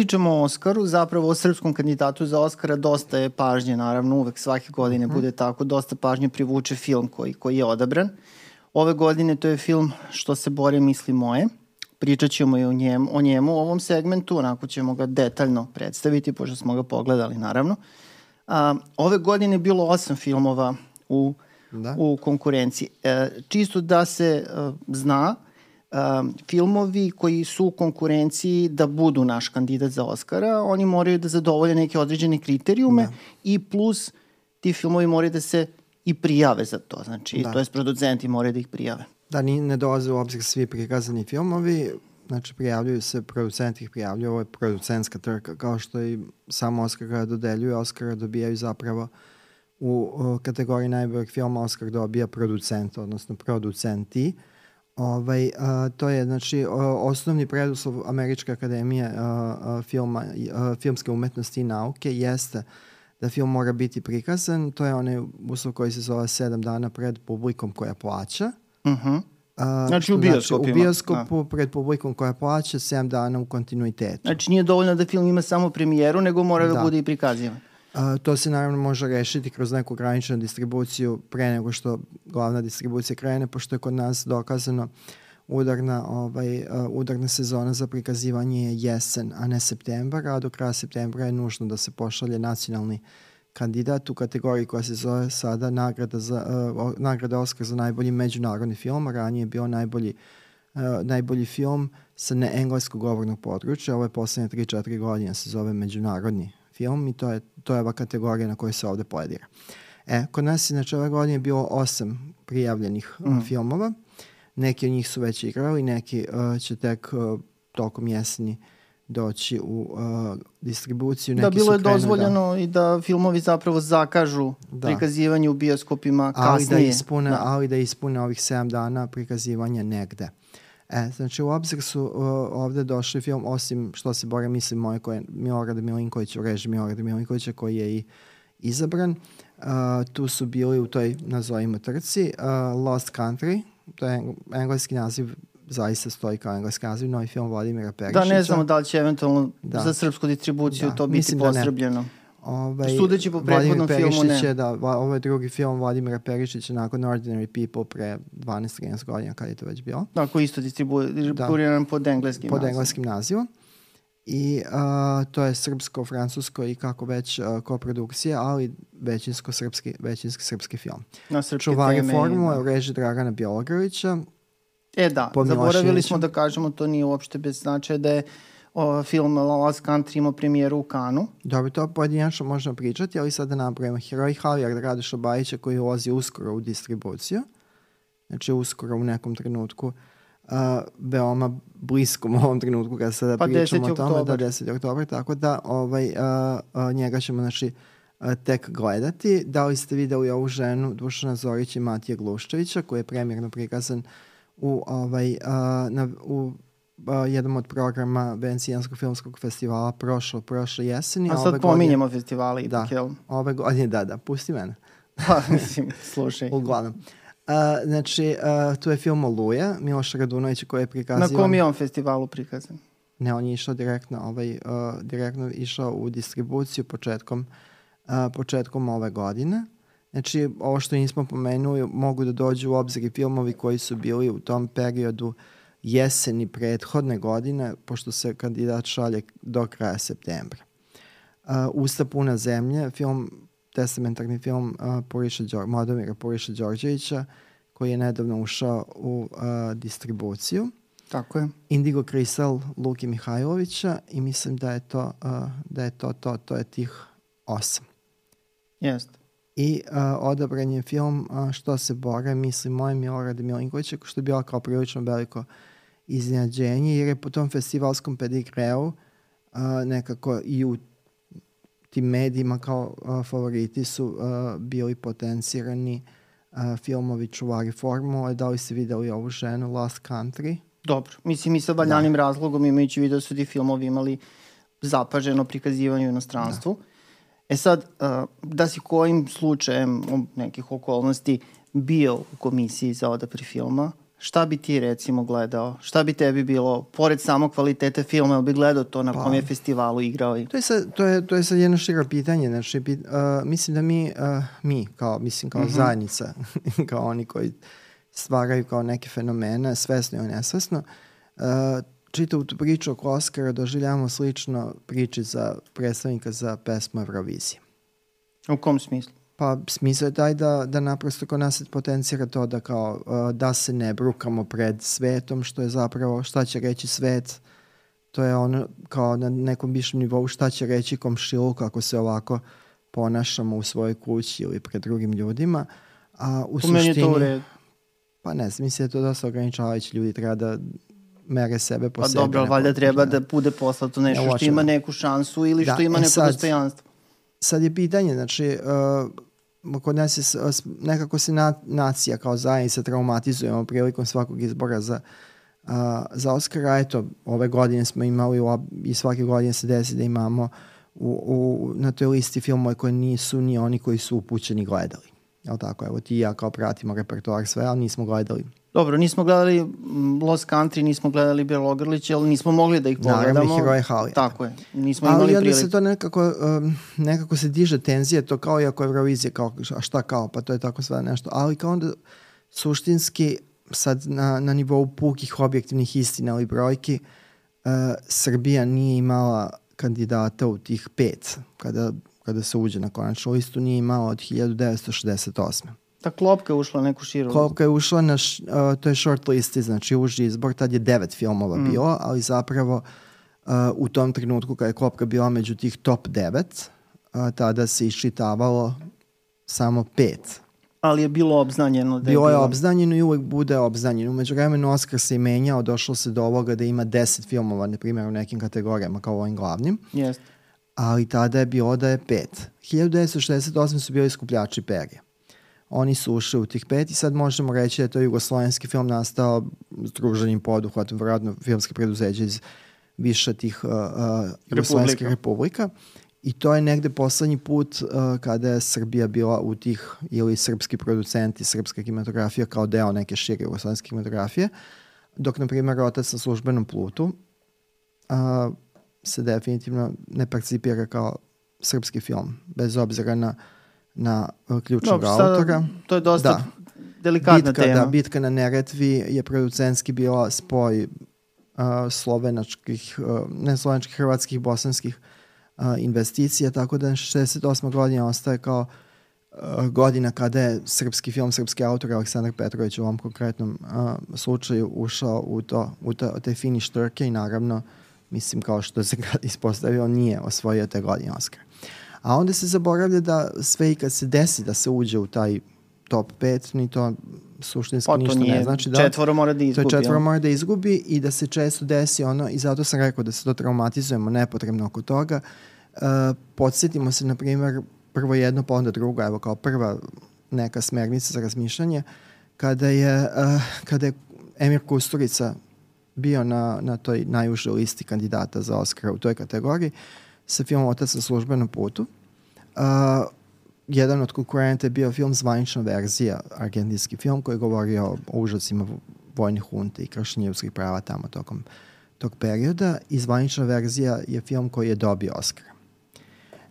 pričamo o Oskaru, zapravo o srpskom kandidatu za Oskara, dosta je pažnje, naravno, uvek svake godine mm. bude tako, dosta pažnje privuče film koji, koji je odabran. Ove godine to je film Što se bore misli moje. Pričat ćemo i o njemu, o njemu u ovom segmentu, onako ćemo ga detaljno predstaviti, pošto smo ga pogledali, naravno. A, ove godine je bilo osam filmova u, da. u konkurenciji. E, čisto da se e, zna, um, filmovi koji su u konkurenciji da budu naš kandidat za Oscara, oni moraju da zadovolje neke određene kriterijume da. i plus ti filmovi moraju da se i prijave za to, znači, da. to je producenti moraju da ih prijave. Da, ni, ne dolaze u obzir svi prikazani filmovi, znači prijavljuju se, producenti ih prijavljuju, ovo je producentska trka, kao što i sam Oscar ga dodeljuje, Oscar dobijaju zapravo u, u kategoriji najboljeg filma Oscar dobija producent, odnosno producenti, uh, Ovaj, a, to je znači osnovni preduslov Američke akademije a, a, filma, a, filmske umetnosti i nauke jeste da film mora biti prikazan. To je onaj uslov koji se zove sedam dana pred publikom koja plaća. Uh mhm. -huh. A, znači u bioskopu. Znači, u bioskopu da. pred publikom koja plaća 7 dana u kontinuitetu. Znači nije dovoljno da film ima samo premijeru, nego mora da, da bude i prikazivan. A, to se naravno može rešiti kroz neku graničnu distribuciju pre nego što glavna distribucija krene, pošto je kod nas dokazano udarna, ovaj, udarna sezona za prikazivanje je jesen, a ne septembar, a do kraja septembra je nužno da se pošalje nacionalni kandidat u kategoriji koja se zove sada nagrada, za, uh, nagrada Oscar za najbolji međunarodni film, a ranije je bio najbolji, uh, najbolji film sa neengleskog govornog područja. Ovo je poslednje 3-4 godine se zove međunarodni film i to je, to je ova kategorija na kojoj se ovde pledira. E, kod nas je znači ove godine bilo osam prijavljenih mm. uh, filmova. Neki od njih su već igrali, neki uh, će tek uh, tokom jeseni doći u uh, distribuciju. Neki da, bilo je da- dozvoljeno da, i da filmovi zapravo zakažu da. prikazivanje u bioskopima kasnije. Ali da ispune, da. ali da ispune ovih 7 dana prikazivanja negde. E, znači u obzir su uh, ovde došli film, osim što se bore mislim moje koje Milorada Milinković u režiji Milorada Milinkovića koji je i izabran. Uh, tu su bili u toj, nazovimo trci, uh, Lost Country, to je engleski naziv zaista stoji kao engleski naziv, novi film Vladimira Perišića. Da, ne znamo da li će eventualno da. za srpsku distribuciju da. to biti Mislim posrbljeno. Da ne. Ovaj, Sudeći po prethodnom filmu ne. Da, ovo je drugi film Vladimira Perišića nakon Ordinary People pre 12-13 godina kada je to već bilo. Da, koji isto distribuiran da, pod engleskim pod nazivom. engleskim nazivom. I uh, to je srpsko-francusko i kako već uh, koprodukcija, ali većinsko srpski, većinski srpski film. Na srpske Čuvari formule u reži Dragana Bjelogrovića. E da, zaboravili smo da kažemo, to nije uopšte bez značaja da je o, film Last Country imao premijeru u Kanu. Dobro, to pojedinačno možemo pričati, ali sad da napravimo Heroj Halijard Radoša Bajića koji ulazi uskoro u distribuciju. Znači uskoro u nekom trenutku uh, veoma bliskom ovom trenutku kada sada pa pričamo o tome, oktober. da 10. oktober, tako da ovaj, uh, uh, njega ćemo znači, uh, tek gledati. Da li ste videli ovu ženu Dušana Zorića i Matija Gluščevića koji je premjerno prikazan u, ovaj, uh, na, u uh, jednom od programa Venecijanskog filmskog festivala prošlo, prošle jeseni. A sad ove pominjemo godine, festivali ipak, da, jel? Ove godine, da, da, pusti mene. Pa, mislim, slušaj. Uglavnom. Uh, znači, uh, tu je film Oluja, Miloša Radunovića koji je prikazivan... Na kom je on festivalu prikazan? Ne, on je išao direktno, ovaj, uh, direktno išao u distribuciju početkom, uh, početkom ove godine. Znači, ovo što nismo pomenuli, mogu da dođu u obzir i filmovi koji su bili u tom periodu uh, jeseni prethodne godine, pošto se kandidat šalje do kraja septembra. Uh, Usta puna zemlje, film, testamentarni film uh, Puriša Đor, Modomira Puriša Đorđevića, koji je nedavno ušao u uh, distribuciju. Tako je. Indigo Kristal Luki Mihajlovića i mislim da je to, uh, da je to, to, to je tih osam. Jeste. I uh, odabran je film uh, Što se bore, mislim, moje Milorada Milinkovića, što je bilo kao prilično veliko uh, iznenađenje, jer je po tom festivalskom pedigreu a, nekako i u tim medijima kao a, favoriti su a, bili potencirani a, filmovi Čuvari formule. Da li ste videli ovu ženu, Last Country? Dobro, mislim i sa valjanim da. razlogom imajući vidio da su ti filmovi imali zapaženo prikazivanje u inostranstvu. Da. E sad, da si kojim slučajem nekih okolnosti bio u komisiji za odapri filma, Šta bi ti recimo gledao? Šta bi tebi bilo, pored samog kvalitete filma, ili bi gledao to na pa, kom je festivalu igrao? I... To je sad, to je, to je sad jedno širo pitanje. Znači, uh, mislim da mi, uh, mi kao, mislim kao mm -hmm. zajednica, kao oni koji stvaraju kao neke fenomene, svesno ili nesvesno, uh, čitavu tu priču oko Oscara doživljamo slično priči za predstavnika za pesmu Eurovizije. U kom smislu? Pa smisao je taj da, da naprosto kod nas potencira to da kao uh, da se ne brukamo pred svetom, što je zapravo šta će reći svet, to je ono kao na nekom višem nivou šta će reći komšiluk ako se ovako ponašamo u svojoj kući ili pred drugim ljudima. A u, u suštini... Meni je to u redu. Pa ne znam, mislim da je to dosta ograničavajući ljudi treba da mere sebe po pa sebi. Pa dobro, valjda treba da, da bude poslato nešto ja, što ima neku šansu ili da, što ima e, neko sad, dostojanstvo. Sad je pitanje, znači, uh, kod nas je nekako se na, nacija kao zajednica traumatizujemo prilikom svakog izbora za, uh, za Oscara. Eto, ove godine smo imali i svake godine se desi da imamo u, u, na toj listi filmove koje nisu ni oni koji su upućeni gledali. Jel tako? Evo ti i ja kao pratimo repertoar sve, ali nismo gledali Dobro, nismo gledali Lost Country, nismo gledali Belogrlić, ali nismo mogli da ih pogledamo. Naravno, Heroje Halija. Tako je, nismo ali imali onda se to nekako, um, nekako se diže tenzije, to kao i ako Eurovizija, kao, a šta kao, pa to je tako sve nešto. Ali kao onda suštinski, sad na, na nivou pukih objektivnih istina ili brojki, uh, Srbija nije imala kandidata u tih pet, kada, kada se uđe na konačnu listu, nije imala od 1968. Ta klopka je ušla neku širu. Klopka je ušla na, š, uh, to je short listi, znači uži izbor, tad je devet filmova mm. bilo, ali zapravo uh, u tom trenutku kada je klopka bila među tih top devet, uh, tada se iščitavalo samo pet. Ali je bilo obznanjeno. Da je bilo je bilo... obznanjeno i uvek bude obznanjeno. Umeđu vremenu Oscar se i menjao, došlo se do ovoga da ima deset filmova, na primjer u nekim kategorijama kao ovim glavnim. Jeste. Ali tada je bilo da je pet. 1968 su bili skupljači perje oni su ušli u tih pet i sad možemo reći da je to jugoslovenski film nastao združenim poduhvatom, vjerojatno filmske preduzeće iz više tih uh, uh, jugoslovenskih republika. I to je negde poslednji put uh, kada je Srbija bila u tih, ili srpski producenti, srpska kinematografija kao deo neke šire jugoslovenske kinematografije, dok, na primjer, Otac na službenom plutu uh, se definitivno ne percipira kao srpski film, bez obzira na uh, na uh, ključnog Dobre, autora. To je dosta da. delikatna bitka, tema. Da, bitka na Neretvi je producentski bila spoj uh, slovenačkih, uh, ne slovenačkih, hrvatskih, bosanskih uh, investicija, tako da 68. godina ostaje kao uh, godina kada je srpski film, srpski autor Aleksandar Petrović u ovom konkretnom uh, slučaju ušao u, to, u to, te finish trke i naravno mislim kao što se ispostavio nije osvojio te godine Oscar. A onda se zaboravlja da sve i kad se desi da se uđe u taj top 5, ni to suštinski pa, to ništa nije, ne znači. Da, četvoro mora da izgubi. To je četvoro mora da izgubi i da se često desi ono, i zato sam rekao da se to traumatizujemo nepotrebno oko toga. Uh, podsjetimo se, na primjer, prvo jedno, pa onda drugo, evo kao prva neka smernica za razmišljanje, kada je, uh, kada je Emir Kusturica bio na, na toj najužoj listi kandidata za Oscara u toj kategoriji, sa filmom Otac na službenom putu. Uh, jedan od konkurenta je bio film Zvanična verzija, argentinski film koji je govorio o užasima vojnih hunte i kršenja ljudskih prava tamo tokom tog perioda i Zvanična verzija je film koji je dobio Oscar.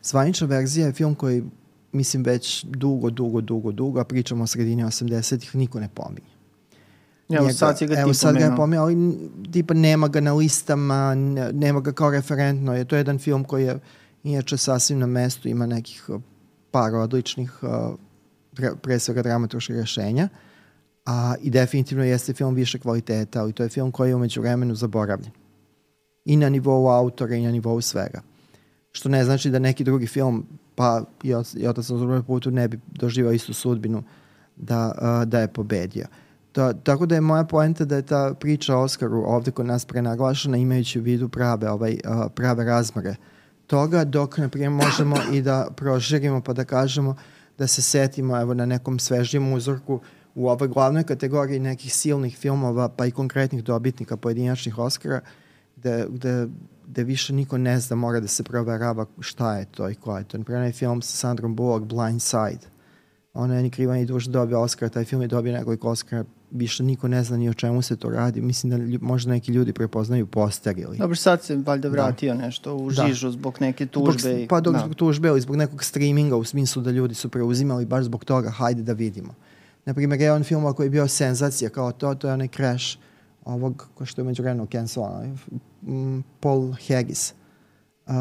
Zvanična verzija je film koji mislim već dugo, dugo, dugo, dugo, a pričamo o sredini 80-ih, niko ne pominje. Evo njega, sad ga evo sad ga je pomenuo, ali tipa nema ga na listama, nema ga kao referentno. Je to jedan film koji je inače sasvim na mestu, ima nekih uh, par odličnih uh, pre svega dramaturških rešenja. A, I definitivno jeste film više kvaliteta, ali to je film koji je umeđu vremenu zaboravljen. I na nivou autora i na nivou svega. Što ne znači da neki drugi film, pa i, Otac na putu ne bi doživao istu sudbinu da, uh, da je pobedio. Uh, Da, tako da je moja poenta da je ta priča o Oskaru ovde kod nas prenaglašena imajući u vidu prave, ovaj, prave razmere toga, dok, na primjer, možemo i da proširimo pa da kažemo da se setimo evo, na nekom svežijem uzorku u ovoj glavnoj kategoriji nekih silnih filmova, pa i konkretnih dobitnika pojedinačnih Oscara, gde, gde, gde više niko ne zna, mora da se proverava šta je to i ko je to. Na primjer, film sa Sandrom Bullock, Blind Side, Ona je ni kriva ni duša dobio Oscar, taj film je dobio nekoliko Oscara, više niko ne zna ni o čemu se to radi. Mislim da lju, možda neki ljudi prepoznaju poster ili... Dobro, sad se valjda vratio da. nešto u Da. žižu zbog neke tužbe. Zbog, i- pa dok da. zbog tužbe ili zbog nekog streaminga u smislu da ljudi su preuzimali baš zbog toga, hajde da vidimo. Naprimjer, jedan film koji je bio senzacija kao to, to je onaj Crash ovog, ko što je među vremenu cancelan, mm, Paul Haggis, uh,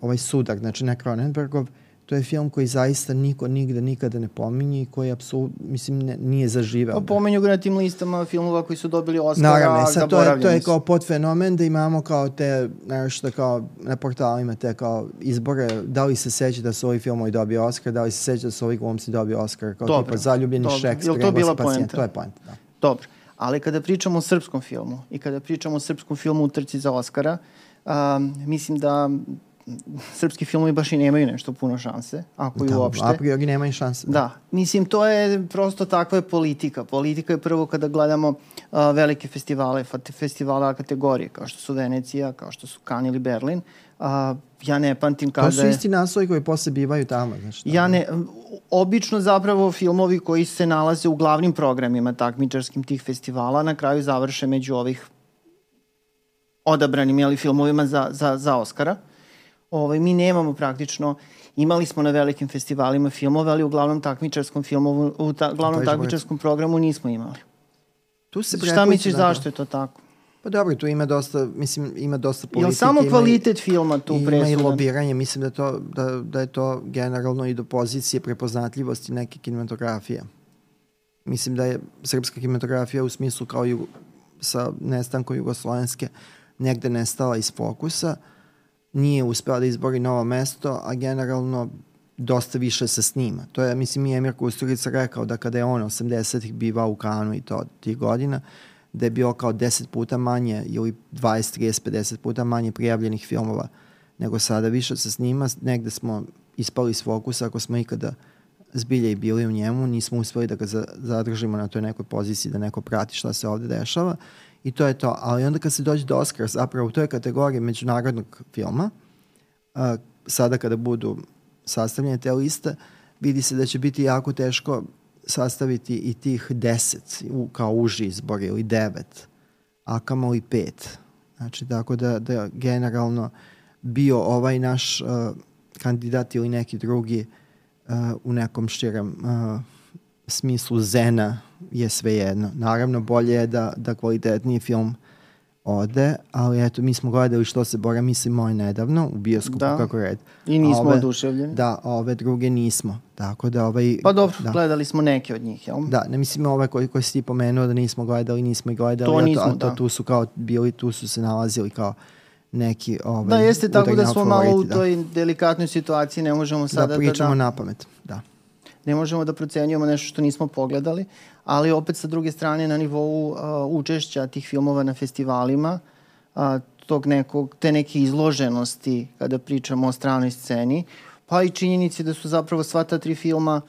ovaj sudar, znači ne Cronenbergov, to je film koji zaista niko nigde nikada ne pominje i koji apsolutno, mislim, ne, nije zaživeo. Pa pomenju ga na tim listama filmova koji su dobili Oscara, Naravno, i sad to je, to je kao podfenomen da imamo kao te, nešto kao na portalima te kao izbore, da li se seća da su ovi filmovi dobio Oscar, da li se seća da su ovi glumci dobio Oscar, kao Dobro, tipa zaljubljeni dobro. Šekspir, Jel to bila pacijent, poenta? To je point, da. Dobro, ali kada pričamo o srpskom filmu i kada pričamo o srpskom filmu u trci za Oscara, um, mislim da srpski filmovi baš i nemaju nešto puno šanse, ako i Da, uopšte. a priori nema i šanse. Da, mislim to je prosto takva je politika. Politika je prvo kada gledamo uh, velike festivale, festivale A kategorije, kao što su Venecija, kao što su Cannes ili Berlin. Uh, ja ne pamtim kada To su je... isti naslovi koji posle bivaju tamo. Znači, Ja ne, obično zapravo filmovi koji se nalaze u glavnim programima takmičarskim tih festivala na kraju završe među ovih odabranim jeli, filmovima za, za, za Oscara. Ovaj, mi nemamo praktično, imali smo na velikim festivalima filmove, ali u glavnom takmičarskom filmovu, u ta, glavnom takmičarskom programu nismo imali. tu se Šta misliš da, zašto je to tako? Pa dobro, tu ima dosta, mislim, ima dosta politike. li samo ima i- kvalitet filma tu Ima i presudan? lobiranje, mislim da, to, da, da je to generalno i do pozicije prepoznatljivosti neke kinematografije. Mislim da je srpska kinematografija u smislu kao ju, sa nestankom jugoslovenske negde nestala iz fokusa, nije uspela da izbori novo mesto, a generalno dosta više se snima. To je, mislim, i Emir Kusturica rekao da kada je on 80-ih bivao u Kanu i to tih godina, da je bio kao 10 puta manje ili 20, 30, 50 puta manje prijavljenih filmova nego sada. Više se snima, negde smo ispali iz fokusa ako smo ikada zbilja i bili u njemu, nismo uspeli da ga za, zadržimo na toj nekoj poziciji da neko prati šta se ovde dešava i to je to. Ali onda kad se dođe do Oscara, zapravo u toj kategoriji međunarodnog filma, a, sada kada budu sastavljene te liste, vidi se da će biti jako teško sastaviti i tih deset u, kao uži izbor ili devet, a kamo i pet. Znači, tako da, da generalno bio ovaj naš uh, kandidat ili neki drugi uh, u nekom širem uh, smislu zena je svejedno. Naravno, bolje je da, da kvalitetniji film ode, ali eto, mi smo gledali što se Bora misli moj nedavno u bioskopu, Da. kako red. I nismo ove- oduševljeni. Da, a ove druge nismo. Tako da ovaj... Pa dobro, da. gledali smo neke od njih, jel? Da, ne mislim ove koji, koji si ti pomenuo da nismo gledali, nismo ih gledali, To a nismo, a to da. tu su kao bili, tu su se nalazili kao neki ovaj, Da, jeste tako da smo malo u favoriti, toj delikatnoj situaciji, ne možemo da, sada da da, pričamo da, na pamet, da. Ne možemo da procenjujemo nešto što nismo pogledali, ali opet sa druge strane na nivou uh, učešća tih filmova na festivalima, uh, tog nekog, te neke izloženosti kada pričamo o stranoj sceni, pa i činjenici da su zapravo sva ta tri filma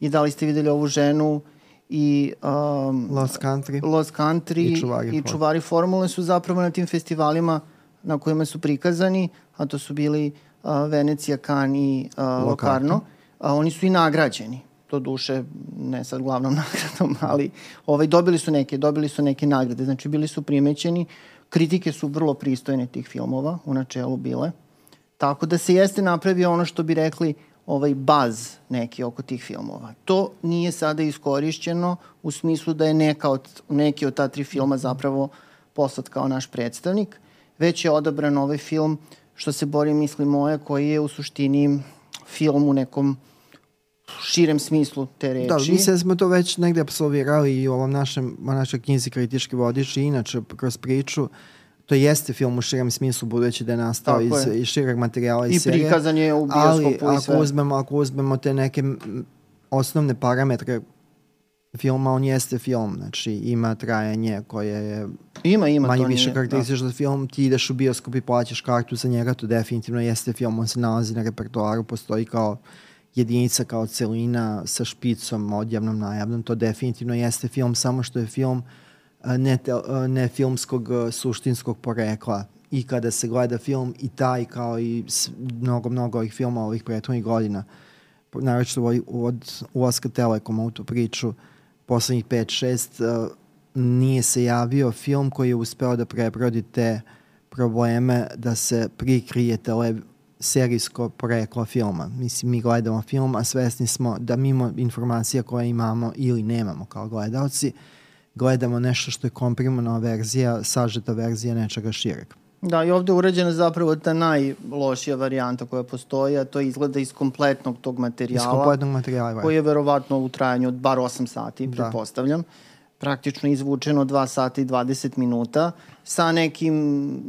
i da li ste videli ovu ženu i um, Lost Country. Lost Country I Čuvari i čuvari formule su zapravo na tim festivalima na kojima su prikazani, a to su bili uh, Venecija, Cannes i uh, Locarno. A, oni su i nagrađeni. To duše, ne sad glavnom nagradom, ali ovaj, dobili su neke, dobili su neke nagrade. Znači, bili su primećeni. Kritike su vrlo pristojne tih filmova, u načelu bile. Tako da se jeste napravio ono što bi rekli ovaj baz neki oko tih filmova. To nije sada iskorišćeno u smislu da je neka od, neki od ta tri filma zapravo poslat kao naš predstavnik, već je odabran ovaj film što se bori misli moje, koji je u suštini film u nekom širem smislu te reči. Da, mislim da smo to već negde absolvirali i u ovom našem, u našoj knjizi kritički vodič i inače kroz priču. To jeste film u širem smislu budući da je nastao Tako iz, je. iz šireg materijala i, I serije. prikazan je u Ali bioskopu i ako sve. uzmemo, ako uzmemo te neke osnovne parametre filma, on jeste film, znači ima trajanje koje je Ima, ima, manje to više nije, karakteristično za film, ti ideš u bioskop i plaćaš kartu za njega, to definitivno jeste film, on se nalazi na repertoaru, postoji kao jedinica, kao celina sa špicom, odjavnom, najavnom, to definitivno jeste film, samo što je film a, ne, te, a, ne filmskog a, suštinskog porekla. I kada se gleda film i taj kao i mnogo, mnogo ovih filmova ovih prethodnih godina naročito od, od ulaska Telekoma u tu priču poslednjih 5-6 uh, nije se javio film koji je uspeo da prebrodi te probleme da se prikrije tele, serijsko poreklo filma. Mislim, mi gledamo film, a svesni smo da mimo informacija koje imamo ili nemamo kao gledalci, gledamo nešto što je komprimovana verzija, sažeta verzija nečega šireg. Da, i ovde je urađena zapravo ta najlošija varijanta koja postoji, a to izgleda iz kompletnog tog materijala. Iz kompletnog materijala, Koji je verovatno u trajanju od bar 8 sati, da. pretpostavljam. Praktično izvučeno 2 sata i 20 minuta sa nekim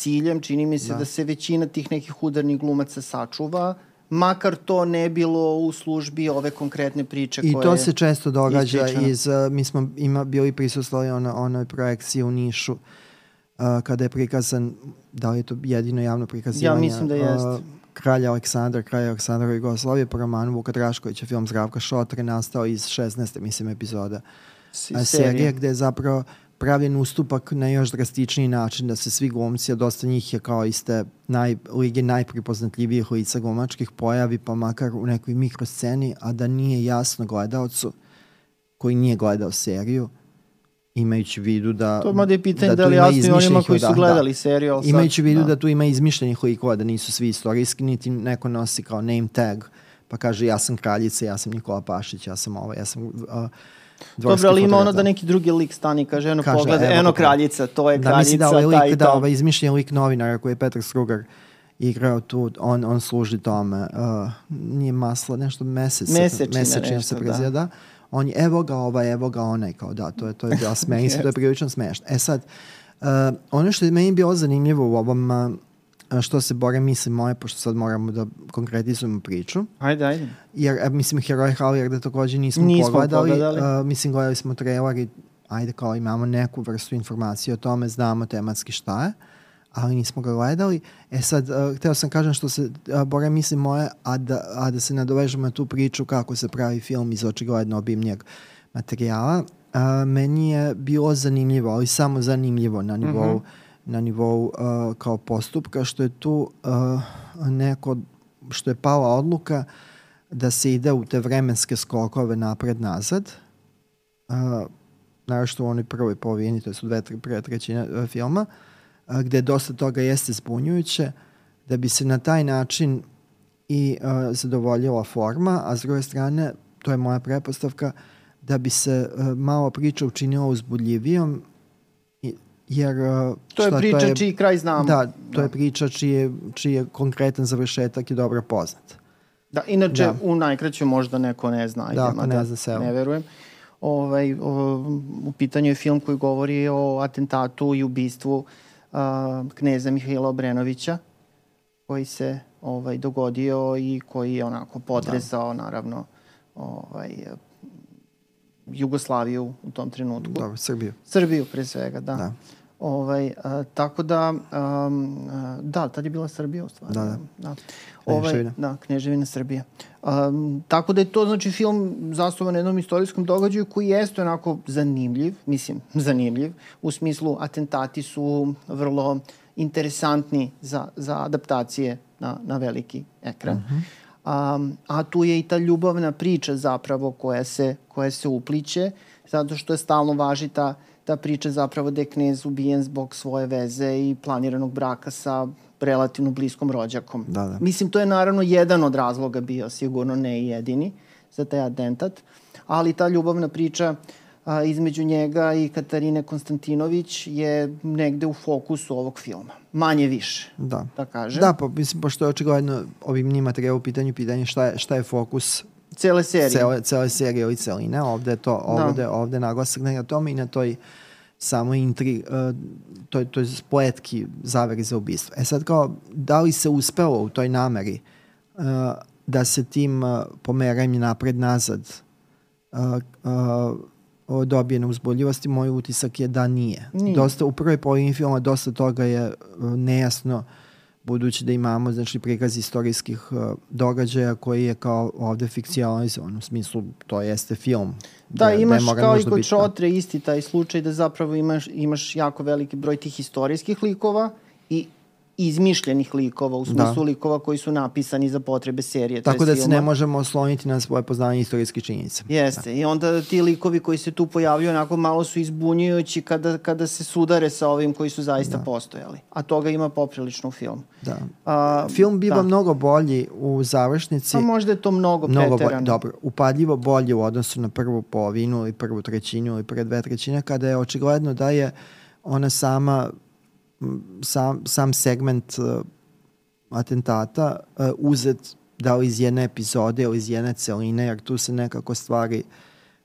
ciljem, čini mi se da, da se većina tih nekih udarnih glumaca sačuva, makar to ne bilo u službi ove konkretne priče I koje... I to se često događa iz, uh, mi smo ima, bili prisustvali ona, onoj projekciji u Nišu, uh, kada je prikazan, da li je to jedino javno prikazivanje? Ja mislim da jeste. Uh, Kralj Aleksandar, Kralj Aleksandar Jugoslavije po romanu Vuka Draškovića, film Zdravka Šotre, nastao iz 16. mislim epizoda serije, serije gde je zapravo pravljen ustupak na još drastičniji način da se svi glumci, a dosta njih je kao iste naj, lige najpripoznatljivijih lica glumačkih pojavi pa makar u nekoj mikrosceni, a da nije jasno gledalcu koji nije gledao seriju, imajući vidu da to mada je pitanje da, da li jasno onima koji su da, gledali da, seriju ali imajući vidu da. da tu ima izmišljenih likova da nisu svi istorijski niti neko nosi kao name tag pa kaže ja sam kraljica ja sam Nikola Pašić ja sam ovo ja sam uh, Dobro, ali ima ono da neki drugi lik stani i kaže, eno kaže, pogleda, evo, eno kraljica, to je da, kraljica, da, ovaj lik, taj da, ovaj izmišljen lik novinara koji je Petar Strugar igrao tu, on, on služi tome, uh, nije masla, nešto mesec, mesečina, mesečina se prezija, da. On je, evo ga ovaj, evo ga onaj, kao da, to je, to je bila smeni se, to je prilično smešno. E sad, uh, ono što je meni bilo zanimljivo u ovom uh, što se bore misli moje, pošto sad moramo da konkretizujemo priču. Ajde, ajde. Jer, e, mislim, Heroj Haller da takođe nismo, nismo pogledali. pogledali. Uh, mislim, gledali smo trailer i ajde kao imamo neku vrstu informacije o tome, znamo tematski šta je, ali nismo ga gledali. E sad, uh, hteo sam kažem što se uh, bore misli moje, a da, a da se nadovežemo na tu priču kako se pravi film iz očigledno obimnijeg materijala. Uh, meni je bilo zanimljivo, ali samo zanimljivo na nivou uh mhm. Na nivou uh, kao postupka, što je tu uh, neko, što je pala odluka da se ide u te vremenske skokove napred-nazad, uh, naravno u onoj prvoj polovini, to su dve, tri, prve trećine uh, filma, uh, gde dosta toga jeste zbunjujuće, da bi se na taj način i uh, zadovoljila forma, a s druge strane, to je moja prepostavka, da bi se uh, malo priča učinila uzbudljivijom jer uh, to je priča to je, čiji kraj znamo. Da, to da. je priča čiji je, čiji je konkretan završetak i dobro poznat. Da, inače da. u najkraću možda neko ne zna. Da, ako ne da, zna se. Ne verujem. Ovaj, o, u pitanju je film koji govori o atentatu i ubistvu a, kneza Mihajla Obrenovića koji se ovaj dogodio i koji je onako potresao da. naravno ovaj Jugoslaviju u tom trenutku. Dobro, Srbiju. Srbiju pre svega, da. da. Ovaj, a, tako da, um, da, tad je bila Srbija u stvari. Da, da. da. Ovaj, da, Kneževina Srbija. Um, tako da je to, znači, film zasnovan na jednom istorijskom događaju koji jeste onako zanimljiv, mislim, zanimljiv, u smislu atentati su vrlo interesantni za, za adaptacije na, na veliki ekran. Uh. -huh. um, a tu je i ta ljubavna priča zapravo koja se, koja se upliće, zato što je stalno važi ta uh, ta priča zapravo da je knez ubijen zbog svoje veze i planiranog braka sa relativno bliskom rođakom. Da, da. Mislim, to je naravno jedan od razloga bio, sigurno ne i jedini za taj atentat, ali ta ljubavna priča a, između njega i Katarine Konstantinović je negde u fokusu ovog filma. Manje više, da, da kažem. Da, pa, mislim, pošto je očigledno ovim njima treba u pitanju pitanje šta je, šta je fokus cele serije. Cele, cele serije ili celine. Ovde, to, da. ovde, da. ovde naglasak na tome i na toj samo intri, uh, to, to je spletki zaveri za ubistvo. E sad kao, da li se uspelo u toj nameri uh, da se tim uh, pomeranjem napred-nazad uh, uh, dobije na uzboljivosti, moj utisak je da nije. nije. Dosta, u prvoj polovini filma dosta toga je uh, nejasno uh, budući da imamo znači, prikaz istorijskih uh, događaja koji je kao ovde fikcionalizovan, u smislu to jeste film. Da, da imaš da kao i kod Čotre isti taj slučaj da zapravo imaš, imaš jako veliki broj tih istorijskih likova i izmišljenih likova, u smislu da. likova koji su napisani za potrebe serije. Tako da se ne možemo osloniti na svoje poznanje istorijske činjenice. Jeste, da. i onda ti likovi koji se tu pojavljuju onako malo su izbunjujući kada, kada se sudare sa ovim koji su zaista da. postojali. A toga ima poprilično u filmu. Da. A, Film biva da. mnogo bolji u završnici. Pa možda je to mnogo, mnogo preterano. dobro, upadljivo bolje u odnosu na prvu polovinu ili prvu trećinu ili prve dve trećine, kada je očigledno da je ona sama sam, sam segment uh, atentata uh, uzet da li iz jedne epizode ili iz jedne celine, jer tu se nekako stvari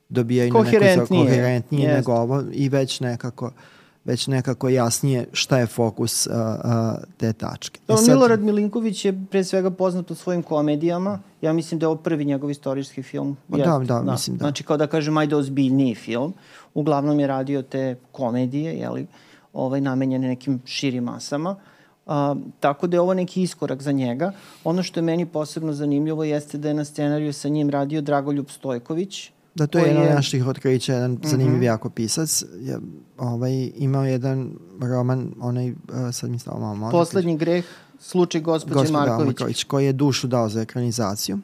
dobijaju na neko koherentnije nego ovo i već nekako već nekako jasnije šta je fokus uh, uh, te tačke. Da, sad... Milorad Milinković je pre svega poznat u svojim komedijama. Ja mislim da je ovo prvi njegov istorijski film. Da, da, da, mislim da. Znači kao da kažem ajde ozbiljniji film. Uglavnom je radio te komedije, jeli? Uh, ovaj, namenjene nekim širim masama. A, tako da je ovo neki iskorak za njega. Ono što je meni posebno zanimljivo jeste da je na scenariju sa njim radio Dragoljub Stojković. Da, to je jedan od naših otkrića, jedan mm -hmm. zanimljiv jako pisac. Je, ovaj, imao jedan roman, onaj, uh, sad mi stalo malo. Poslednji greh, slučaj gospođe Marković. Marković. Koji je dušu dao za ekranizaciju.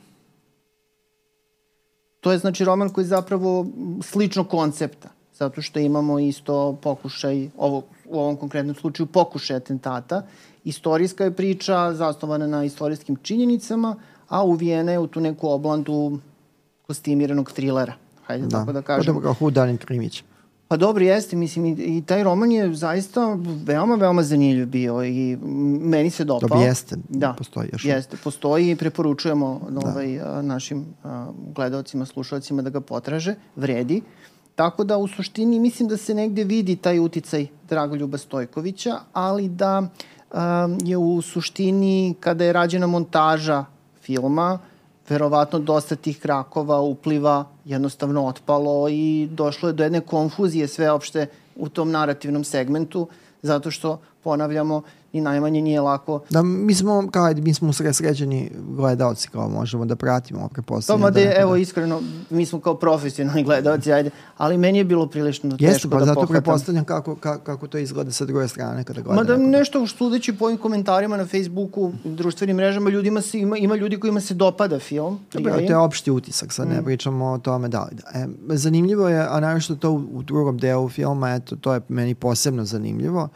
To je znači roman koji je zapravo slično koncepta zato što imamo isto pokušaj, ovo, u ovom konkretnom slučaju pokušaj atentata. Istorijska je priča zasnovana na istorijskim činjenicama, a uvijena je u tu neku oblandu kostimiranog trilera. Hajde da. tako da kažem. Pa dobro, Danin Krimić. Pa dobro jeste, mislim i, i taj roman je zaista veoma, veoma zanimljiv bio i meni se dopao. Dobro jeste, da, postoji još. Jeste, postoji i preporučujemo da. ovaj, a, našim a, gledalcima, slušalcima da ga potraže, vredi. Tako da u suštini mislim da se negde vidi taj uticaj Dragoljuba Stojkovića, ali da um, je u suštini kada je rađena montaža filma, verovatno dosta tih krakova upliva jednostavno otpalo i došlo je do jedne konfuzije sveopšte u tom narativnom segmentu, zato što, ponavljamo, ni najmanje nije lako. Da, mi smo, kao ajde, mi smo srećeni gledalci, kao možemo da pratimo, prepostavljamo. Pa, da, da, evo, iskreno, mi smo kao profesionalni gledalci, ajde, ali meni je bilo prilično Jeste, teško pa, da zato pohvatam. prepostavljam kako, kako, kako to izgleda sa druge strane kada gledam. Ma da nešto sudeći po ovim komentarima na Facebooku, društvenim mrežama, ljudima se, ima, ima ljudi kojima se dopada film. Dobro, to je opšti utisak, sad mm. ne pričamo o tome da li da. E, zanimljivo je, a naravno to u, u drugom delu filma, eto, to je meni posebno zanimljivo,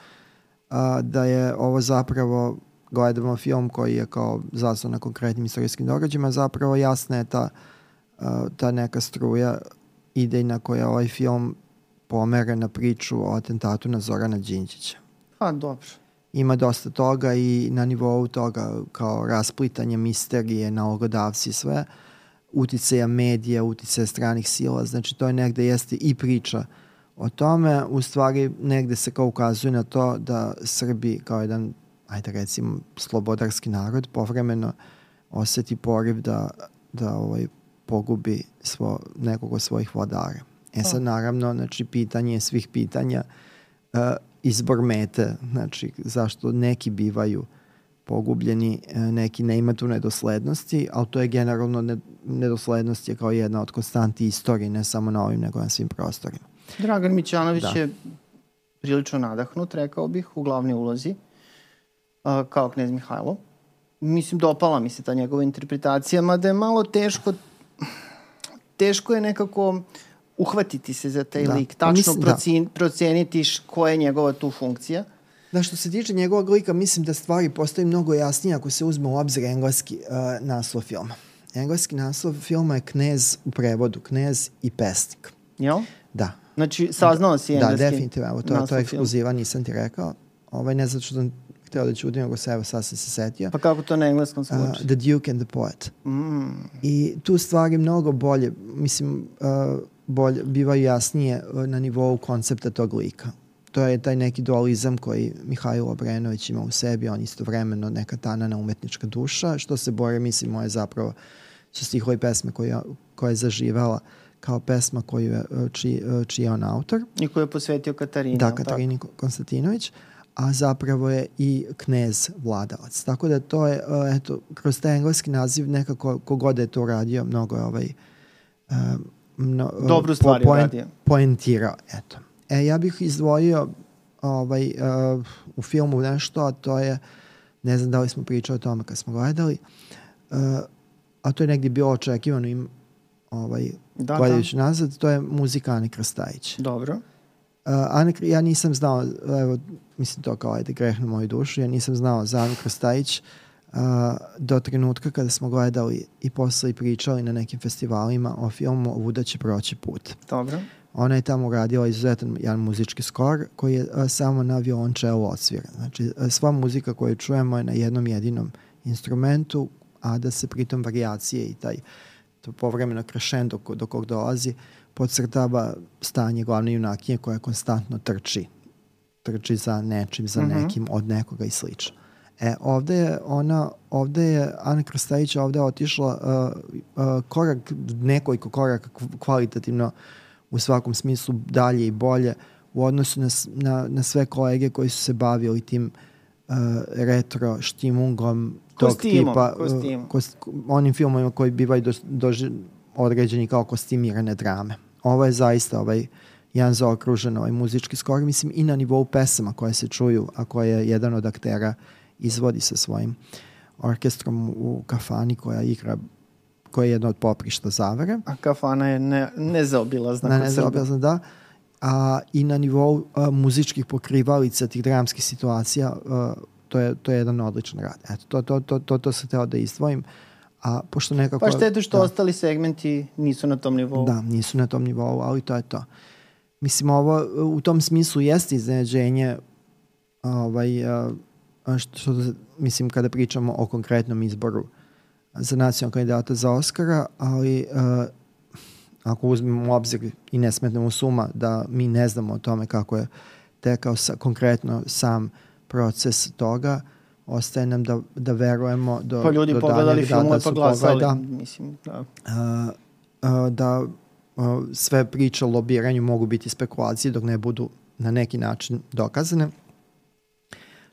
a, da je ovo zapravo gledamo film koji je kao zasnovan na konkretnim istorijskim događajima, zapravo jasna je ta, a, ta neka struja idejna koja ovaj film pomere na priču o atentatu na Zorana Đinđića. A, dobro. Ima dosta toga i na nivou toga kao rasplitanje misterije, nalogodavci i sve, uticaja medija, uticaja stranih sila, znači to je negde jeste i priča uh, o tome, u stvari negde se kao ukazuje na to da Srbi kao jedan, ajde recimo, slobodarski narod povremeno oseti poriv da, da ovaj, pogubi svo, nekog od svojih vladara. E sad, naravno, znači, pitanje svih pitanja, uh, izbor mete, znači, zašto neki bivaju pogubljeni, e, neki ne ima tu nedoslednosti, ali to je generalno nedoslednost je kao jedna od konstanti istorije, ne samo na ovim, nego na svim prostorima. Dragan Mićanović da. je prilično nadahnut, rekao bih, u glavnoj ulozi, uh, kao knjez Mihajlo. Mislim, dopala mi se ta njegova interpretacija, mada je malo teško, teško je nekako uhvatiti se za taj da. lik, pa tačno mislim, procen, da. proceniti koja je njegova tu funkcija. Da, što se tiče njegovog lika, mislim da stvari postoji mnogo jasnije ako se uzme u obzir engleski uh, naslov filma. Engleski naslov filma je Knez u prevodu, Knez i pesnik. Jel? Da, Znači, saznao si da, engleski Da, definitivno, evo, to, to je ekskluziva, nisam ti rekao. Ovaj, ne zato što sam htio da ćudim, nego se evo sad se setio. Pa kako to na engleskom se Uh, the Duke and the Poet. Mm. I tu stvari mnogo bolje, mislim, uh, bolje, bivaju jasnije uh, na nivou koncepta tog lika. To je taj neki dualizam koji Mihajlo Obrenović ima u sebi, on istovremeno neka tanana umetnička duša, što se bore, mislim, moje zapravo su stihovi pesme koje, koje je zaživala uh, kao pesma koju je, e, či, e, čiji je on autor. I koju je posvetio Katarini. Da, Katarini tako? Konstantinović a zapravo je i knez vladalac. Tako da to je, e, eto, kroz taj engleski naziv nekako kogod je to radio, mnogo je ovaj mno, Dobru stvar po, poen, poentirao. Eto. E, ja bih izdvojio ovaj, uh, u filmu nešto, a to je Ne znam da li smo pričali o tome kad smo gledali. Uh, a to je negdje bilo očekivano im ovaj, Da, gledajući nazad, to je muzika Ane Krstajić. Dobro. Uh, Ane, ja nisam znao, evo, mislim to kao ajde greh na moju dušu, ja nisam znao za Anu Krstajić uh, do trenutka kada smo gledali i posle i pričali na nekim festivalima o filmu Vuda će proći put. Dobro. Ona je tamo radila izuzetan jedan muzički skor koji je a, samo na violončelu odsvira. Znači, a, sva muzika koju čujemo je na jednom jedinom instrumentu, a da se pritom variacije i taj to povremeno crescendo ko- do kog dolazi podcrtava stanje glavne junakinje koja konstantno trči. Trči za nečim, za Mhm. nekim, od nekoga i slično. E, ovde je ona, ovde je Ana Krstajić ovde otišla uh, uh, korak, nekoliko koraka kv- kvalitativno u svakom smislu dalje i bolje u odnosu na, na, na sve kolege koji su se bavili tim uh, retro štimungom tog Kostimom, tipa, uh, kostimom. kost, onim filmovima koji bivaju do, doži, određeni kao kostimirane drame. Ovo je zaista ovaj jedan zaokružen ovaj muzički skor, mislim i na nivou pesama koje se čuju, a koje jedan od aktera izvodi sa svojim orkestrom u kafani koja igra koja je jedna od poprišta zavere. A kafana je ne, nezaobilazna Na kod Srba. nezaobilazno, da. A, I na nivou a, muzičkih pokrivalica tih dramskih situacija a, to, je, to je jedan odličan rad. Eto, to, to, to, to, to sam teo da izdvojim. A pošto nekako... Pa šteta što da. ostali segmenti nisu na tom nivou. Da, nisu na tom nivou, ali to je to. Mislim, ovo u tom smislu jeste iznenađenje ovaj, što, što, mislim, kada pričamo o konkretnom izboru za nacionalnog kandidata za Oscara, ali ako uzmemo u obzir i ne smetnemo suma da mi ne znamo o tome kako je tekao sa, konkretno sam proces toga, ostaje nam da, da verujemo do, Pa ljudi do pogledali daljeg da- filmove da pa glasali. pogleda- Mislim, da. a, a, da a, sve priče o lobiranju mogu biti spekulacije dok ne budu na neki način dokazane.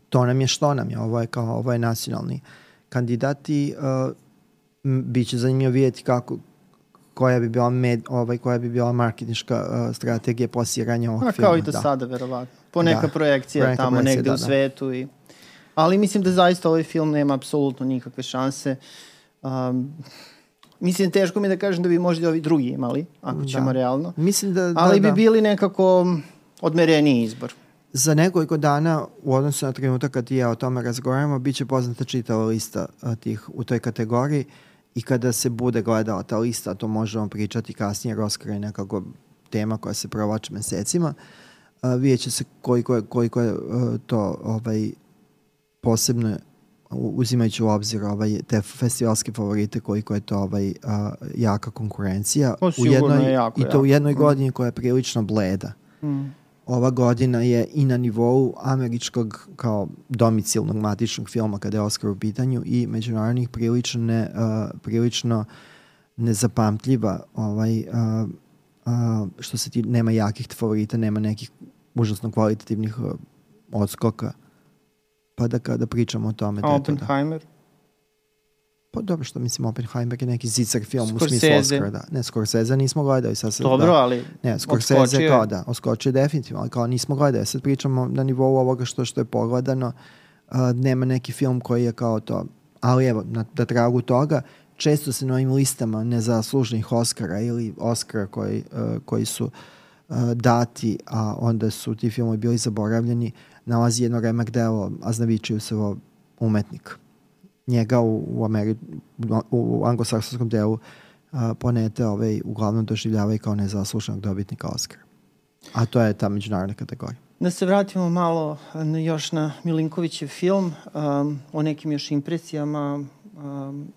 To nam je što nam je, ovo je kao ovo je nacionalni kandidat i a, m, bit će zanimljivo vidjeti kako koja bi bila med, ovaj koja bi bila marketinška uh, strategija plasiranja ovog A filma. kao i do sada, verovatno. Po neka Da. projekcija Po neka tamo projekcija, negde da, u da. svetu. I... Ali mislim da zaista ovaj film nema apsolutno nikakve šanse. Um, mislim, teško mi da kažem da bi možda i ovi drugi imali, ako Da. ćemo realno. Mislim da, da, Ali da. bi bili nekako odmereniji izbor. Za nekoliko dana u odnosu na trenutak kad i ja o tome razgovaramo, bit će poznata čitava lista a, tih u toj kategoriji i kada se bude gledala ta lista, to možemo pričati kasnije, jer Oscar je nekako tema koja se provlače mesecima, a, vidjet će se koliko je, koliko je a, to ovaj, posebno u- uzimajući u obzir ovaj, te festivalske favorite koliko je to ovaj, a, jaka konkurencija Pa u jednoj, je jako, i to u jako. jednoj Mm. godini koja je prilično bleda Mm. Ova godina je i na nivou američkog kao domicilnog matičnog filma kada je Oscar u pitanju i međunarodnih prilično, ne, uh, prilično nezapamtljiva ovaj, uh, uh, što se ti nema jakih favorita, nema nekih užasno kvalitativnih uh, odskoka. Pa da kada pričamo o tome. A da je to da. Oppenheimer? Pa dobro što mislim Oppenheimer je neki zicar film u Scorsese. smislu Oscara. Da. Ne, Scorsese nismo gledali. Sad, sad, Dobro, da. ali Ne, Scorsese Odskočio kao da, oskočio definitivno, ali kao nismo gledali, sad pričamo na nivou ovoga što što je pogledano, uh, nema neki film koji je kao to, ali evo, na, na tragu toga, često se na ovim listama nezaslužnih Oscara ili Oscara koji, uh, koji su uh, dati, a onda su ti filmovi bili zaboravljeni, nalazi jedno remek delo Aznavičiusevo umetnik. Njega u, u, Ameri, u, anglosaksonskom delu uh, ponete ovaj, uglavnom doživljavaju kao nezaslušanog dobitnika Oscara. A to je ta međunarodna kategorija. Da se vratimo malo još na Milinkovićev film, um, o nekim još impresijama. Um,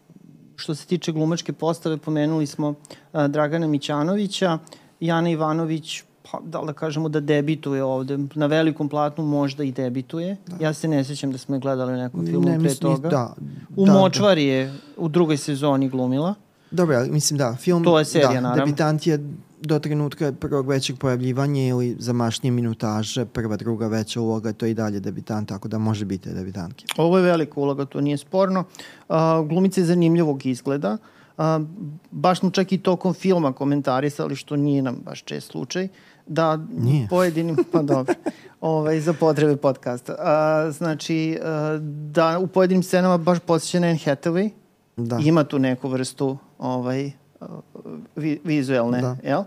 što se tiče glumačke postave, pomenuli smo uh, Dragana Mićanovića, Jana Ivanović, pa da li da kažemo da debituje ovde, na velikom platnu možda i debituje. Da. Ja se ne sjećam da smo je gledali u nekom filmu pre mislim, toga. Da, U da, Močvari je u drugoj sezoni glumila. Dobro, ali mislim da, film... To je serija, da, naravno. Debitant je do trenutka prvog većeg pojavljivanja ili zamašnije minutaže, prva, druga veća uloga, to je i dalje debitant, tako da može biti debitantke. Ovo je velika uloga, to nije sporno. Uh, glumica je zanimljivog izgleda. Uh, baš smo čak i tokom filma komentarisali, što nije nam baš čest slučaj, da Nije. pojedinim, pa dobro, ovaj, za potrebe podcasta. A, znači, a, da u pojedinim scenama baš posjeća na Anne Hathaway, Da. ima tu neku vrstu ovaj, a, vi, vizuelne, Da. jel?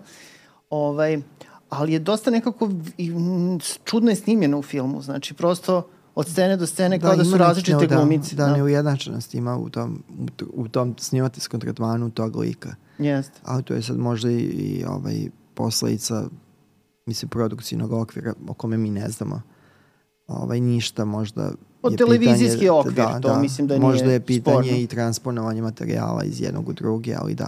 Ovaj, ali je dosta nekako čudno je snimljeno u filmu, znači prosto od scene do scene kao da, su različite neki, glumice. Da, da, neujednačenost ima u tom, u, tom snimateljskom tretmanu tog lika. Jeste. Ali to je sad možda i, i ovaj, posledica mislim, produkcijnog okvira o kome mi ne znamo ovaj, ništa možda Od televizijski pitanje- okvir, to mislim da Možda nije je pitanje sporno. i transponovanje materijala iz jednog u drugi, ali da.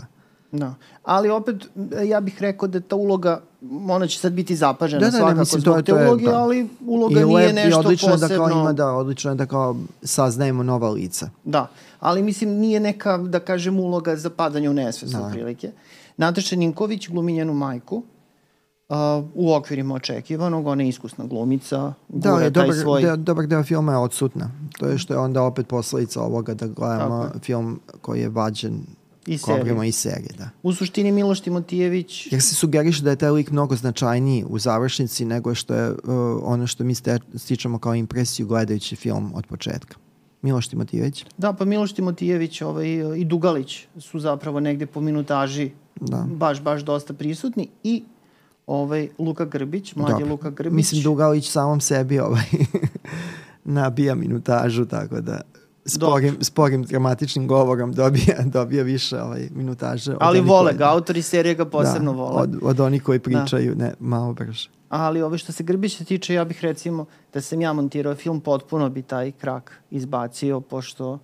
Da. Ali opet, ja bih rekao da ta uloga, ona će sad biti zapažena Da, da, ne, svakako mislim, zbog to je- te to je- uloge, da. ali uloga I nije nešto I odlično je da posebno. kao ima, da, odlično je da kao saznajemo nova lica. Da, ali mislim nije neka, da kažem, uloga za padanje u nesvest, Da. otprilike. Nataša Ninković glumi njenu majku, uh, u okvirima očekivanog, ona je iskusna glumica, Da, je dobar, svoj... deo, dobar deo filma je odsutna. To je što je onda opet posledica ovoga da gledamo Tako film koji je vađen I serije. kobrima iz serije. Da. U suštini Miloš Timotijević, Jer se sugeriše da je taj lik mnogo značajniji u završnici nego što je uh, ono što mi stičemo kao impresiju gledajući film od početka. Miloš Timotijević? da, pa Miloš Timotijević ovaj, i Dugalić su zapravo negde po minutaži Da. baš, baš dosta prisutni i ovaj, Luka Grbić, mlađi Dobro. Luka Grbić. Mislim Dugalić samom sebi ovaj, nabija minutažu, tako da sporim, sporim dramatičnim govorom dobija, dobija više ovaj, minutaže. Ali vole ga, autori serije ga posebno da, vole. Od, od onih koji pričaju ne, malo brže. Ali ove što se Grbića tiče, ja bih recimo da sam ja montirao film, potpuno bi taj krak izbacio, pošto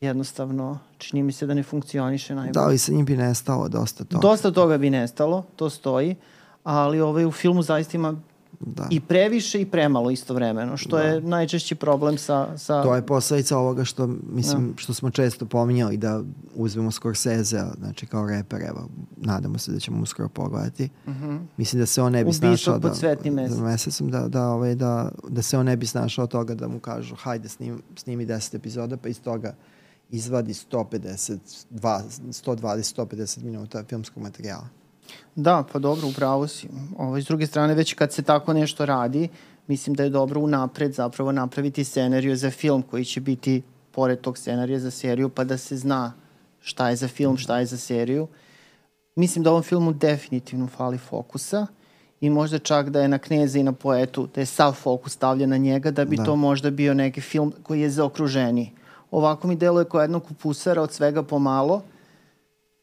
jednostavno čini mi se da ne funkcioniše najbolje. Da, ali sa njim bi nestalo dosta toga. Dosta toga bi nestalo, to stoji, ali ovaj, u filmu zaista ima Da. i previše i premalo istovremeno, što Da. je najčešći problem sa... sa To je posledica ovoga što, mislim, što smo često pominjali da uzmemo Scorsese, znači kao reper, evo, nadamo se da ćemo uskoro pogledati. Mislim da se on ne bi Ubistvo snašao pod da, svetnim mesecem. da, mesecom, da, da, ovaj, da, da se on ne bi snašao od toga da mu kažu hajde snim, snimi 10 epizoda pa iz toga izvadi 150, 120, 150 minuta filmskog materijala. Da, pa dobro, upravo si. Ovo, s druge strane, već kad se tako nešto radi, mislim da je dobro unapred zapravo napraviti scenariju za film koji će biti pored tog scenarija za seriju, pa da se zna šta je za film, šta je za seriju. Mislim da ovom filmu definitivno fali fokusa i možda čak da je na kneza i na poetu, da je sav fokus stavljen na njega, da bi Da. to možda bio neki film koji je zaokruženiji. Ovako mi deluje kao jednog kupusara od svega pomalo,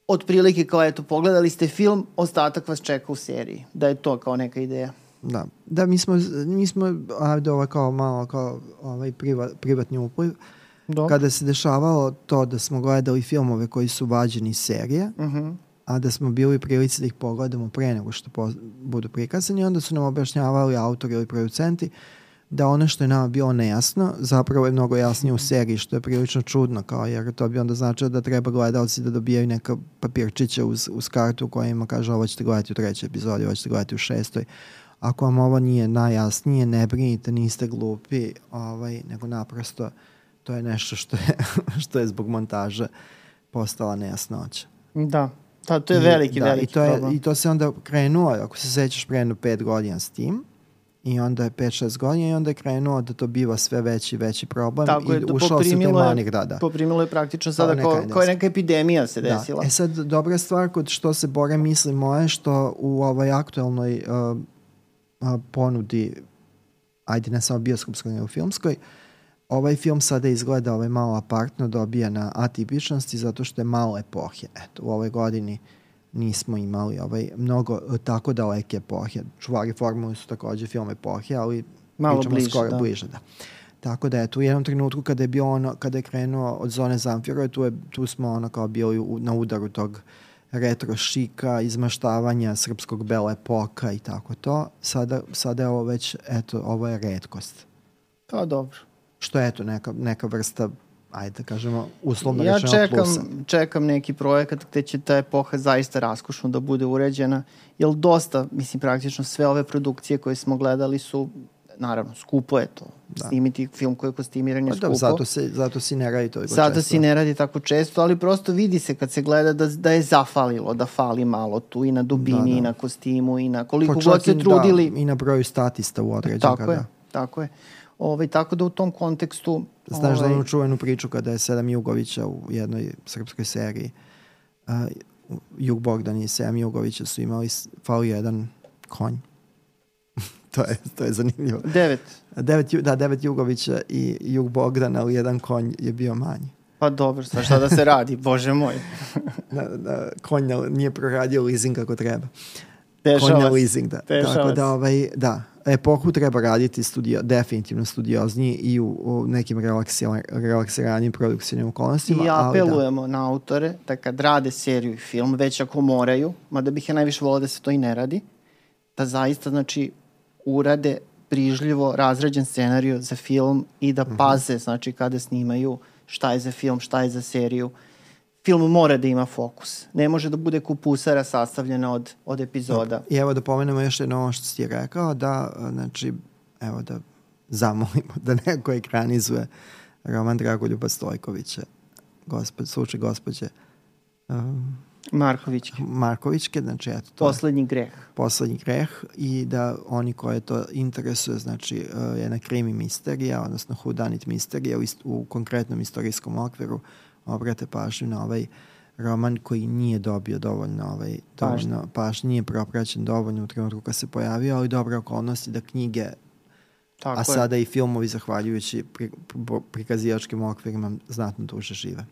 otprilike kao eto, pogledali ste film, ostatak vas čeka u seriji. Da je to kao neka ideja. Da, da mi smo, mi smo ajde ovo kao malo kao ovaj priva, privatni upliv. Dobro. Kada se dešavalo to da smo gledali filmove koji su vađeni iz serije, Uh -huh. a da smo bili u prilici da ih pogledamo pre nego što po, budu prikazani, onda su nam objašnjavali autori ili producenti da ono što je nama bilo nejasno zapravo je mnogo jasnije u seriji, što je prilično čudno, kao jer to bi onda značilo da treba gledalci da dobijaju neka papirčića uz, uz kartu koja ima kaže ovo ćete gledati u trećoj epizodi, ovo ćete gledati u šestoj. Ako vam ovo nije najjasnije, ne brinite, niste glupi, ovaj, nego naprosto to je nešto što je, što je zbog montaže postala nejasnoća. Da. Da, to je I- veliki, da, veliki i to, je, problem. I to se onda krenuo, ako se sećaš, preno pet godina s tim. I onda je 5-6 godina i onda je krenuo da to biva sve veći veći problem. Tako je, I da ušao se u taj manir, da, da. Poprimilo je praktično sada kao, kao je neka epidemija se desila. Da. E sad, dobra stvar kod što se Bore misli moje, što u ovoj aktuelnoj uh, uh, ponudi, ajde ne samo bioskopskoj, nego filmskoj, ovaj film sada izgleda ovaj malo apartno, dobija na atipičnosti zato što je malo epohe. Eto, u ovoj godini nismo imali ovaj, mnogo uh, tako daleke epohe. Čuvari formule su takođe film epohe, ali Malo bliže, skoro da. bliže. Da. Tako da eto, u jednom trenutku kada je bio ono, kada je krenuo od zone Zamfira, tu, je, tu smo ono kao bili u, na udaru tog retro šika, izmaštavanja srpskog bele epoka i tako to. Sada, sada je ovo već, eto, ovo je redkost. Pa dobro. Što je eto neka, neka vrsta, ajde da kažemo, uslovno Ja rečeno čekam, plusa. čekam neki projekat gde će ta epoha zaista raskošno da bude uređena, jer dosta, mislim, praktično sve ove produkcije koje smo gledali su, naravno, skupo je to. da. snimiti film koji je kostimiran je pa, skupo. Da, zato, se, zato si ne radi toliko zato često. si ne radi tako često, ali prosto vidi se kad se gleda da, da je zafalilo, da fali malo tu i na dubini, da, da. i na kostimu, i na koliko pa god se da, trudili. Da, I na broju statista u određenka. Tako je, tako je. Ovaj, tako da u tom kontekstu... Znaš ovaj, da onu čuvenu priču kada je Sedam Jugovića u jednoj srpskoj seriji uh, Jug Bogdan i Sedam Jugovića su imali fali jedan konj. to, je, to je zanimljivo. Devet. devet da, devet Jugovića i Jug Bogdan, ali jedan konj je bio manji. Pa dobro, sa šta da se radi, bože moj. da, da, konj nije proradio leasing kako treba. Dešava konj na leasing, da. Tako da, ovaj, da, epohu treba raditi studio, definitivno studiozniji i u, u nekim relaksiranijim produkcijnim okolnostima. I apelujemo ali da. na autore da kad rade seriju i film, već ako moraju, mada bih ja najviše volao da se to i ne radi, da zaista znači urade prižljivo razrađen scenariju za film i da mhm. paze, znači kada snimaju šta je za film, šta je za seriju. Film mora da ima fokus. Ne može da bude kupusara sastavljena od, od epizoda. I evo da pomenemo još jedno ovo što si rekao, da, znači, evo da zamolimo da neko ekranizuje roman Dragoljuba Stojkovića, gospod, slučaj gospođe um, Markovićke. Markovićke, znači eto to. Poslednji greh. Poslednji greh i da oni koje to interesuje, znači uh, jedna krimi misterija, odnosno hudanit misterija u, ist, u konkretnom istorijskom okviru, obrate pažnju na ovaj roman koji nije dobio dovoljno ovaj, dovoljno paž, nije propraćen dovoljno u trenutku kad se pojavio, ali dobre okolnosti da knjige Tako a je. sada i filmovi zahvaljujući pri, pri, prikazivačkim okvirima znatno duže žive.